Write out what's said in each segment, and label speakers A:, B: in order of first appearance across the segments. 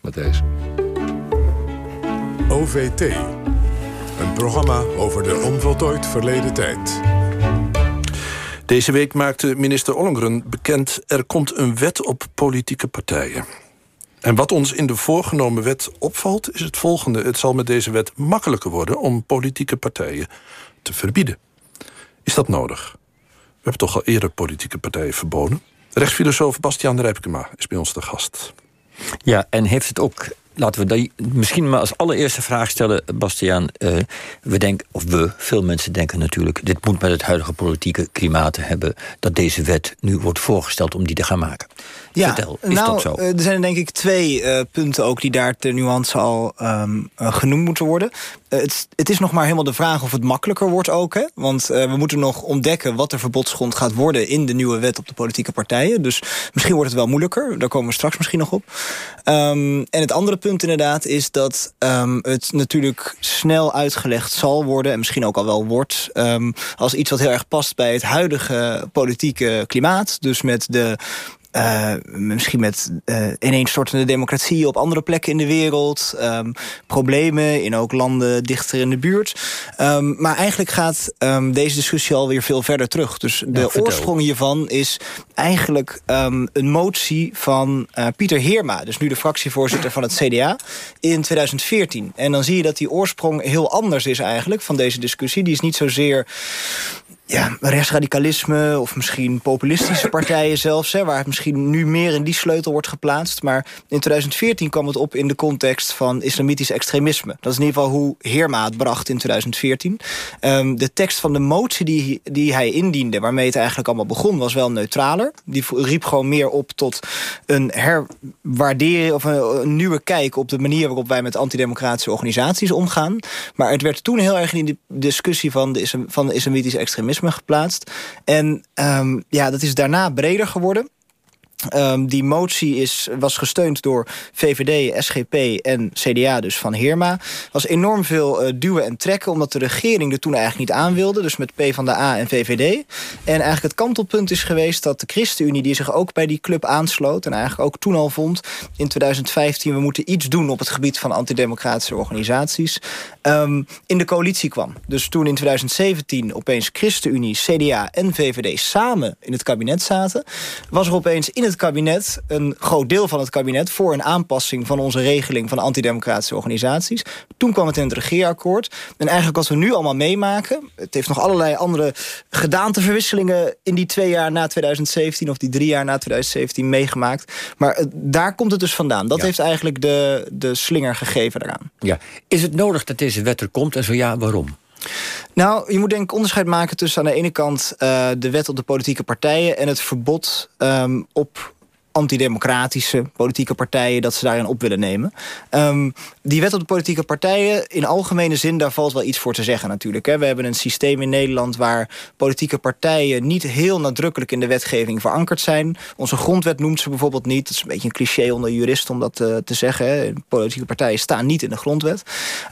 A: Matthijs.
B: OVT. Een programma over de onvoltooid verleden tijd.
A: Deze week maakte minister Ollongren bekend... er komt een wet op politieke partijen. En wat ons in de voorgenomen wet opvalt is het volgende. Het zal met deze wet makkelijker worden om politieke partijen te verbieden. Is dat nodig? We hebben toch al eerder politieke partijen verboden? Rechtsfilosoof Bastiaan Rijpkema is bij ons de gast.
C: Ja, en heeft het ook laten we die misschien maar als allereerste vraag stellen, Bastiaan. Uh, we denken, of we, veel mensen denken natuurlijk... dit moet met het huidige politieke klimaat hebben... dat deze wet nu wordt voorgesteld om die te gaan maken. Ja, Vertel, is
D: nou,
C: dat zo?
D: Eh, er zijn denk ik twee uh, punten ook die daar ter nuance al um, genoemd moeten worden. het, het, is nog maar helemaal de vraag of het makkelijker wordt ook. Hè? Want we moeten nog ontdekken wat de verbodsgrond gaat worden... in de nieuwe wet op de politieke partijen. Dus misschien wordt het wel moeilijker. Daar komen we straks misschien nog op. Um, en het andere punt inderdaad is dat um, het natuurlijk snel uitgelegd zal worden... en misschien ook al wel wordt... Um, als iets wat heel erg past bij het huidige politieke klimaat. Dus met de uh, misschien met uh, ineenstortende democratieën op andere plekken in de wereld. Um, problemen in ook landen dichter in de buurt. Um, maar eigenlijk gaat um, deze discussie alweer veel verder terug. Dus de oorsprong hiervan is eigenlijk een motie van uh, Pieter Heerma. Dus nu de fractievoorzitter van het CDA in 2014. En dan zie je dat die oorsprong heel anders is eigenlijk van deze discussie. Die is niet zozeer ja, rechtsradicalisme of misschien populistische partijen zelfs... Hè, waar het misschien nu meer in die sleutel wordt geplaatst. Maar in 2014 kwam het op in de context van islamitisch extremisme. Dat is in ieder geval hoe Heerma het bracht in 2014. Um, ehm, de tekst van de motie die, die hij indiende, waarmee het eigenlijk allemaal begon... was wel neutraler. Die riep gewoon meer op tot een herwaardering... of een, een nieuwe kijk op de manier waarop wij met antidemocratische organisaties omgaan. Maar het werd toen heel erg in die discussie van de, van de islamitisch extremisme geplaatst. En um, ja, dat is daarna breder geworden. Um, die motie is, was gesteund door VVD, SGP en CDA, dus van Heerma. Er was enorm veel uh, duwen en trekken, omdat de regering er toen eigenlijk niet aan wilde. Dus met P van de A en VVD. En eigenlijk het kantelpunt is geweest dat de ChristenUnie... die zich ook bij die club aansloot en eigenlijk ook toen al vond... in 2015, we moeten iets doen op het gebied van antidemocratische organisaties... Um, in de coalitie kwam. Dus toen in 2017 opeens ChristenUnie, CDA en VVD samen in het kabinet zaten... was er opeens in het het kabinet, een groot deel van het kabinet... voor een aanpassing van onze regeling van antidemocratische organisaties. Toen kwam het in het regeerakkoord. En eigenlijk wat we nu allemaal meemaken... het heeft nog allerlei andere gedaanteverwisselingen... in die twee jaar na 2017 of die drie jaar na 2017 meegemaakt. Maar daar komt het dus vandaan. Dat heeft eigenlijk de, de slinger gegeven daaraan.
C: Ja. Is het nodig dat deze wet er komt en zo ja, waarom?
D: Nou, je moet denk ik onderscheid maken tussen aan de ene kant... Uh, de wet op de politieke partijen en het verbod um, op antidemocratische politieke partijen... dat ze daarin op willen nemen. Um, die wet op de politieke partijen, in algemene zin... daar valt wel iets voor te zeggen natuurlijk. Hè. We hebben een systeem in Nederland waar politieke partijen... niet heel nadrukkelijk in de wetgeving verankerd zijn. Onze grondwet noemt ze bijvoorbeeld niet. Het is een beetje een cliché onder juristen om dat uh, te zeggen. Hè. Politieke partijen staan niet in de grondwet.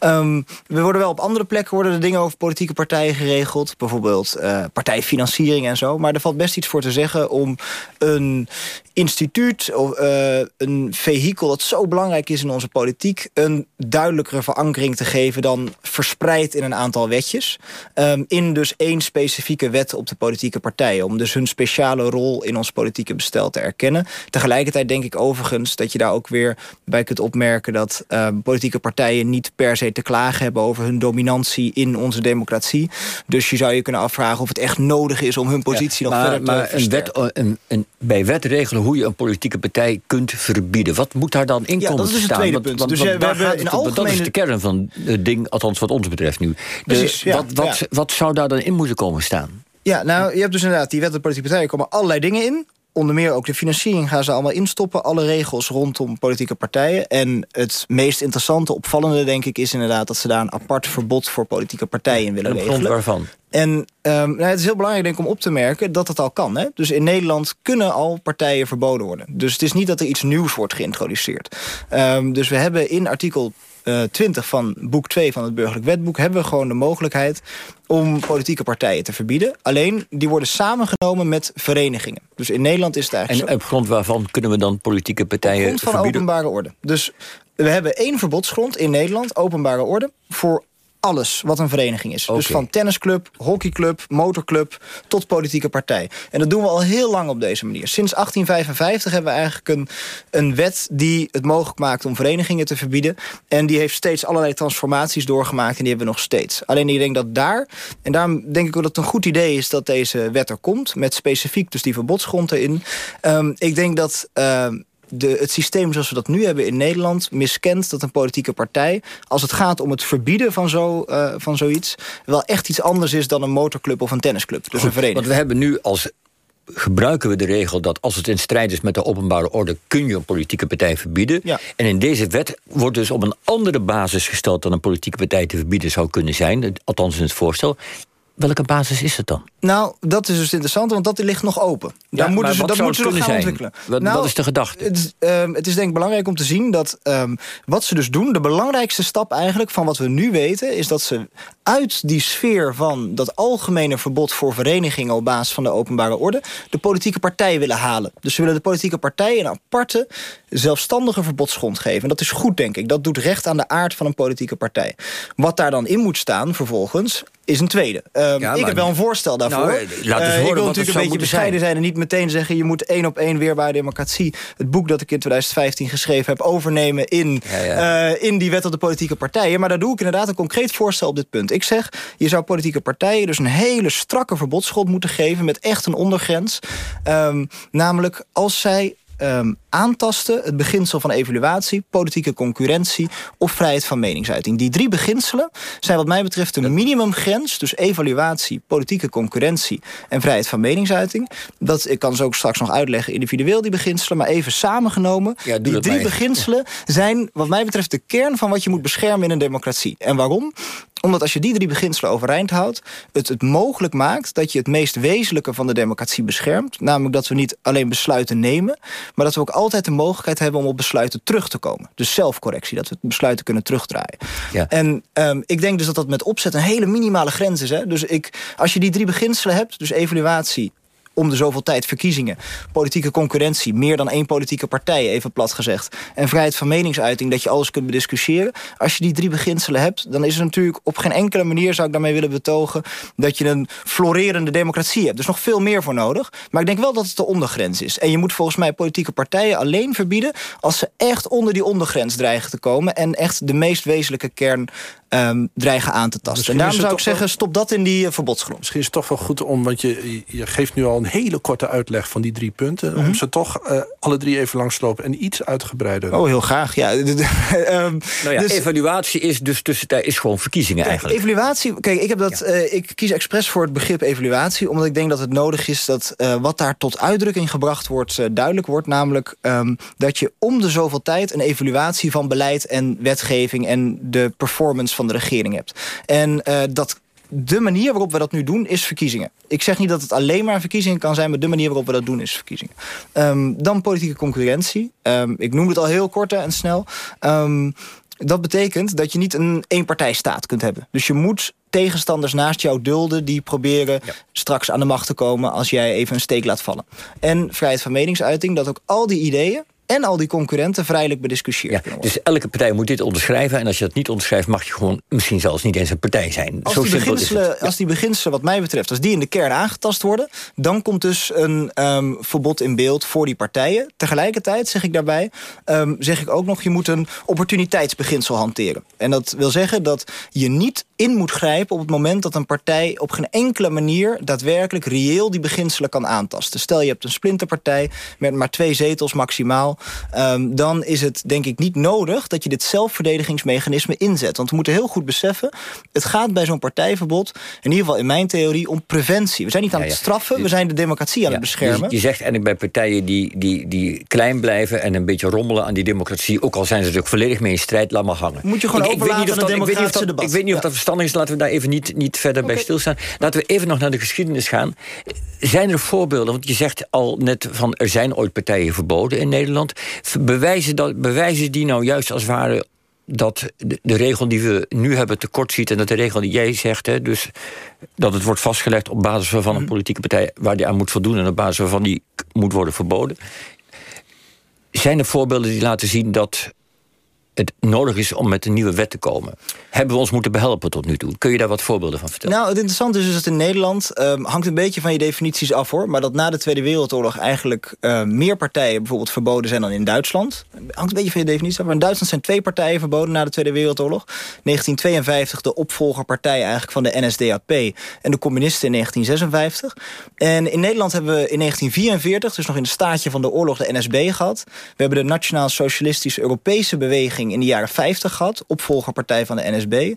D: Um, we worden wel op andere plekken worden er dingen over politieke partijen geregeld. Bijvoorbeeld uh, partijfinanciering en zo. Maar er valt best iets voor te zeggen om een instituut of uh, een vehikel dat zo belangrijk is in onze politiek... een duidelijkere verankering te geven dan verspreid in een aantal wetjes. Um, in dus één specifieke wet op de politieke partijen. Om dus hun speciale rol in ons politieke bestel te erkennen. Tegelijkertijd denk ik overigens dat je daar ook weer bij kunt opmerken... dat um, politieke partijen niet per se te klagen hebben over hun dominantie in onze democratie. Dus je zou je kunnen afvragen of het echt nodig is om hun positie nog verder te
C: maar een wet, een, een, bij wet regelen hoe je een politieke partij kunt verbieden. Wat moet daar dan in ja, komen
D: dat is
C: het
D: tweede punt.
C: Want, dus we hebben in algemene... Dat is de kern van het ding, althans wat ons betreft nu. Precies, ja, wat, wat, wat zou daar dan in moeten komen staan?
D: Ja, nou, je hebt dus inderdaad die wet op politieke partijen... komen allerlei dingen in onder meer ook de financiering gaan ze allemaal instoppen. Alle regels rondom politieke partijen. En het meest interessante, opvallende denk ik... is inderdaad dat ze daar een apart verbod voor politieke partijen in willen regelen.
C: grond waarvan?
D: En um, nou, het is heel belangrijk denk ik, om op te merken dat het al kan. Hè? Dus in Nederland kunnen al partijen verboden worden. Dus het is niet dat er iets nieuws wordt geïntroduceerd. Um, dus we hebben in artikel 20 van boek 2 van het burgerlijk wetboek... hebben we gewoon de mogelijkheid om politieke partijen te verbieden. Alleen, die worden samengenomen met verenigingen. Dus in Nederland is het eigenlijk
C: En op grond waarvan kunnen we dan politieke partijen
D: verbieden? Op
C: grond
D: van openbare orde. Dus we hebben één verbodsgrond in Nederland, openbare orde... voor alles wat een vereniging is. Dus van tennisclub, hockeyclub, motorclub tot politieke partij. En dat doen we al heel lang op deze manier. Sinds 1855 hebben we eigenlijk een, een wet die het mogelijk maakt om verenigingen te verbieden. En die heeft steeds allerlei transformaties doorgemaakt en die hebben we nog steeds. Alleen ik denk dat daar, en daarom denk ik ook dat het een goed idee is dat deze wet er komt, met specifiek dus die verbodsgrond erin. Um, ik denk dat... Uh, de, het systeem zoals we dat nu hebben in Nederland miskent dat een politieke partij... als het gaat om het verbieden van, zo, uh, van zoiets... wel echt iets anders is dan een motorclub of een tennisclub. Dus een vereniging.
C: Want we hebben nu als gebruiken we de regel dat als het in strijd is met de openbare orde... kun je een politieke partij verbieden.
D: Ja.
C: En in deze wet wordt dus op een andere basis gesteld... dan een politieke partij te verbieden zou kunnen zijn. Althans in het voorstel. Welke basis is het dan?
D: Nou, dat is dus interessant, want dat ligt nog open.
C: Ja, Daar moeten ze, dat moeten ze nog gaan zijn? ontwikkelen. Wat, nou, wat, is de gedachte?
D: Het is, um, het is denk ik belangrijk om te zien dat um, wat ze dus doen... de belangrijkste stap eigenlijk van wat we nu weten... is dat ze uit die sfeer van dat algemene verbod voor verenigingen... op basis van de openbare orde, de politieke partij willen halen. Dus ze willen de politieke partij een aparte, zelfstandige verbodsgrond geven. En dat is goed, denk ik. Dat doet recht aan de aard van een politieke partij. Wat daar dan in moet staan, vervolgens is een tweede. Um, ja, ik heb wel een voorstel daarvoor. Nou,
C: laat eens uh, horen
D: ik wil
C: natuurlijk
D: een beetje bescheiden zijn. en niet meteen zeggen... je moet één op één weerbare democratie... het boek dat ik in 2015 geschreven heb... overnemen in, ja, ja. Uh, in die wet op de politieke partijen. Maar daar doe ik inderdaad een concreet voorstel op dit punt. Ik zeg, je zou politieke partijen dus een hele strakke verbodsschot moeten geven... met echt een ondergrens. Um, namelijk als zij um, aantasten, het beginsel van evaluatie, politieke concurrentie of vrijheid van meningsuiting. Die drie beginselen zijn wat mij betreft een minimumgrens, dus evaluatie, politieke concurrentie en vrijheid van meningsuiting. Dat, ik kan ze ook straks nog uitleggen individueel die beginselen, maar even samengenomen.
C: Ja,
D: die drie beginselen zijn wat mij betreft de kern van wat je moet beschermen in een democratie. En waarom? Omdat als je die drie beginselen overeind houdt... het het mogelijk maakt dat je het meest wezenlijke van de democratie beschermt. Namelijk dat we niet alleen besluiten nemen... maar dat we ook altijd de mogelijkheid hebben om op besluiten terug te komen. Dus zelfcorrectie, dat we besluiten kunnen terugdraaien.
C: Ja.
D: En um, ik denk dus dat dat met opzet een hele minimale grens is. Hè? Dus ik, als je die drie beginselen hebt, dus evaluatie, om de zoveel tijd verkiezingen. Politieke concurrentie, meer dan één politieke partij, even plat gezegd. En vrijheid van meningsuiting, dat je alles kunt bediscussiëren. Als je die drie beginselen hebt, dan is het natuurlijk op geen enkele manier... zou ik daarmee willen betogen dat je een florerende democratie hebt. Er is nog veel meer voor nodig. Maar ik denk wel dat het de ondergrens is. En je moet volgens mij politieke partijen alleen verbieden... als ze echt onder die ondergrens dreigen te komen... en echt de meest wezenlijke kern um, dreigen aan te tasten. Misschien en daarom zou ik zeggen, stop dat in die uh, verbodsgrond.
A: Misschien is het toch wel goed om, want je, je geeft nu al een hele korte uitleg van die drie punten... om mhm. ze toch uh, alle drie even langslopen en iets uitgebreider...
D: Oh, heel graag, ja. um,
C: nou ja, dus, evaluatie is dus tussentijd is gewoon verkiezingen
D: kijk,
C: eigenlijk.
D: Evaluatie, kijk, ik, heb dat, ja. uh, ik kies expres voor het begrip evaluatie... omdat ik denk dat het nodig is dat uh, wat daar tot uitdrukking gebracht wordt... duidelijk wordt, namelijk um, dat je om de zoveel tijd... een evaluatie van beleid en wetgeving en de performance van de regering hebt. En uh, dat de manier waarop we dat nu doen is verkiezingen. Ik zeg niet dat het alleen maar verkiezingen kan zijn... maar de manier waarop we dat doen is verkiezingen. Um, dan politieke concurrentie. Um, ik noem het al heel kort en snel. Um, dat betekent dat je niet een eenpartijstaat kunt hebben. Dus je moet tegenstanders naast jou dulden... die proberen ja. straks aan de macht te komen... als jij even een steek laat vallen. En vrijheid van meningsuiting, dat ook al die ideeën en al die concurrenten vrijelijk bediscussieerd
C: ja, Dus elke partij moet dit onderschrijven. En als je dat niet onderschrijft, mag je gewoon misschien zelfs niet eens een partij zijn.
D: Als, Zo die, beginselen, ja. als die beginselen, wat mij betreft, als die in de kern aangetast worden... dan komt dus een um, verbod in beeld voor die partijen. Tegelijkertijd zeg ik daarbij, um, zeg ik ook nog... je moet een opportuniteitsbeginsel hanteren. En dat wil zeggen dat je niet in moet grijpen op het moment dat een partij op geen enkele manier daadwerkelijk reëel die beginselen kan aantasten. Stel je hebt een splinterpartij met maar twee zetels maximaal, um, dan is het denk ik niet nodig dat je dit zelfverdedigingsmechanisme inzet. Want we moeten heel goed beseffen, het gaat bij zo'n partijverbod, in ieder geval in mijn theorie, om preventie. We zijn niet aan ja, ja. het straffen, we zijn de democratie aan ja, het beschermen.
C: Je, je zegt eigenlijk bij partijen die, die, die klein blijven en een beetje rommelen aan die democratie, ook al zijn ze natuurlijk volledig mee in strijd, laat maar hangen.
D: Moet je gewoon ik, overlaten
C: ik weet niet
D: of dat, ik weet niet of dat,
C: debat. Ik weet niet of dat verstandig is, laten we daar even niet, niet verder okay. bij stilstaan. Laten we even nog naar de geschiedenis gaan. Zijn er voorbeelden, want je zegt al net van er zijn ooit partijen verboden in Nederland. Bewijzen, dat, bewijzen die nou juist als ware dat de, de, regel die we nu hebben tekortschiet... en dat de regel die jij zegt, hè, dus dat het wordt vastgelegd... op basis van een mhm. politieke partij waar die aan moet voldoen... en op basis waarvan die moet worden verboden. Zijn er voorbeelden die laten zien dat het nodig is om met een nieuwe wet te komen. Hebben we ons moeten behelpen tot nu toe? Kun je daar wat voorbeelden van vertellen?
D: Nou, het interessante is dus dat in Nederland... Um, hangt een beetje van je definities af, hoor... maar dat na de Tweede Wereldoorlog eigenlijk uh, meer partijen... bijvoorbeeld verboden zijn dan in Duitsland. Hangt een beetje van je definities af. Maar in Duitsland zijn twee partijen verboden na de Tweede Wereldoorlog. 1952 de opvolgerpartij eigenlijk van de NSDAP... en de communisten in 1956. En in Nederland hebben we in 1944... dus nog in het staatje van de oorlog de NSB gehad. We hebben de Nationaal Socialistische Europese Beweging in de jaren 50 gehad. Opvolgerpartij van de NSB.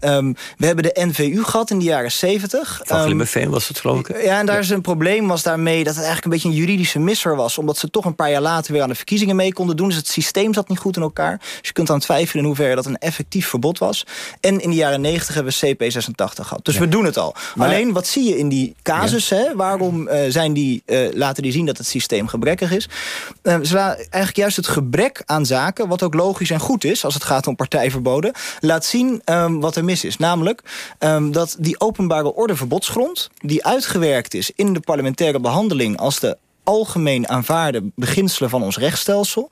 D: Ehm, we hebben de NVU gehad in de jaren 70.
C: Van um, was het geloof ik.
D: Ja, en daar is een probleem was daarmee dat het eigenlijk een beetje een juridische misser was. Omdat ze toch een paar jaar later weer aan de verkiezingen mee konden doen. Dus het systeem zat niet goed in elkaar. Dus je kunt aan twijfelen in hoeverre dat een effectief verbod was. En in de jaren 90 hebben we CP86 gehad. Dus we doen het al. Alleen, wat zie je in die casus? Hè? Waarom uh, zijn die, uh, laten die zien dat het systeem gebrekkig is? Uh, ze eigenlijk juist het gebrek aan zaken, wat ook logisch en goed goed is... als het gaat om partijverboden... laat zien um, wat er mis is. Namelijk um, dat die openbare orde verbodsgrond... die uitgewerkt is in de parlementaire behandeling... als de algemeen aanvaarde beginselen van ons rechtsstelsel...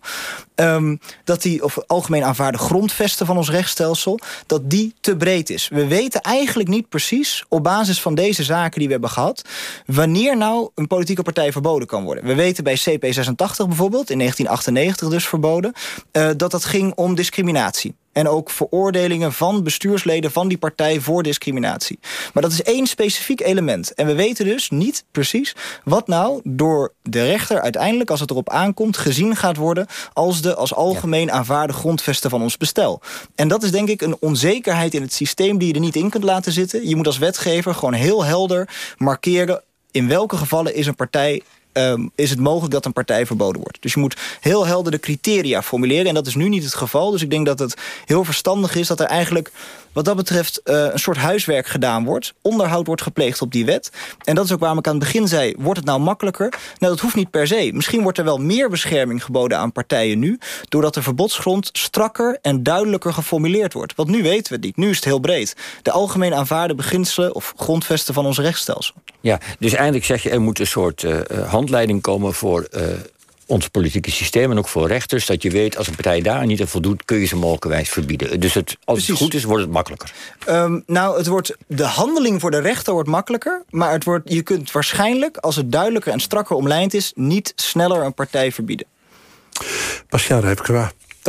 D: Um, dat die, of algemeen aanvaarde grondvesten van ons rechtsstelsel... dat die te breed is. We weten eigenlijk niet precies, op basis van deze zaken die we hebben gehad... wanneer nou een politieke partij verboden kan worden. We weten bij CP86 bijvoorbeeld, in 1998 dus verboden... Uh, dat dat ging om discriminatie en ook veroordelingen van bestuursleden van die partij voor discriminatie. Maar dat is één specifiek element. En we weten dus niet precies wat nou door de rechter uiteindelijk, als het erop aankomt, gezien gaat worden als de als algemeen aanvaarde grondvesten van ons bestel. En dat is denk ik een onzekerheid in het systeem die je er niet in kunt laten zitten. Je moet als wetgever gewoon heel helder markeren in welke gevallen is een partij um, is het mogelijk dat een partij verboden wordt. Dus je moet heel helder de criteria formuleren. En dat is nu niet het geval. Dus ik denk dat het heel verstandig is dat er eigenlijk wat dat betreft uh, een soort huiswerk gedaan wordt. Onderhoud wordt gepleegd op die wet. En dat is ook waarom ik aan het begin zei, wordt het nou makkelijker? Nou, dat hoeft niet per se. Misschien wordt er wel meer bescherming geboden aan partijen nu... doordat de verbodsgrond strakker en duidelijker geformuleerd wordt. Want nu weten we het niet. Nu is het heel breed. De algemeen aanvaarde beginselen of grondvesten van ons rechtsstelsel.
C: Ja, dus eigenlijk zeg je, er moet een soort uh, handleiding komen voor... ons politieke systeem en ook voor rechters... dat je weet, als een partij daar niet aan voldoet... kun je ze mogelijkerwijs verbieden. Dus het, als het goed is, wordt het makkelijker.
D: Um, nou, het wordt, de handeling voor de rechter wordt makkelijker... maar het wordt, je kunt waarschijnlijk, als het duidelijker en strakker omlijnd is... niet sneller een partij verbieden.
A: Pascal Rijpkema,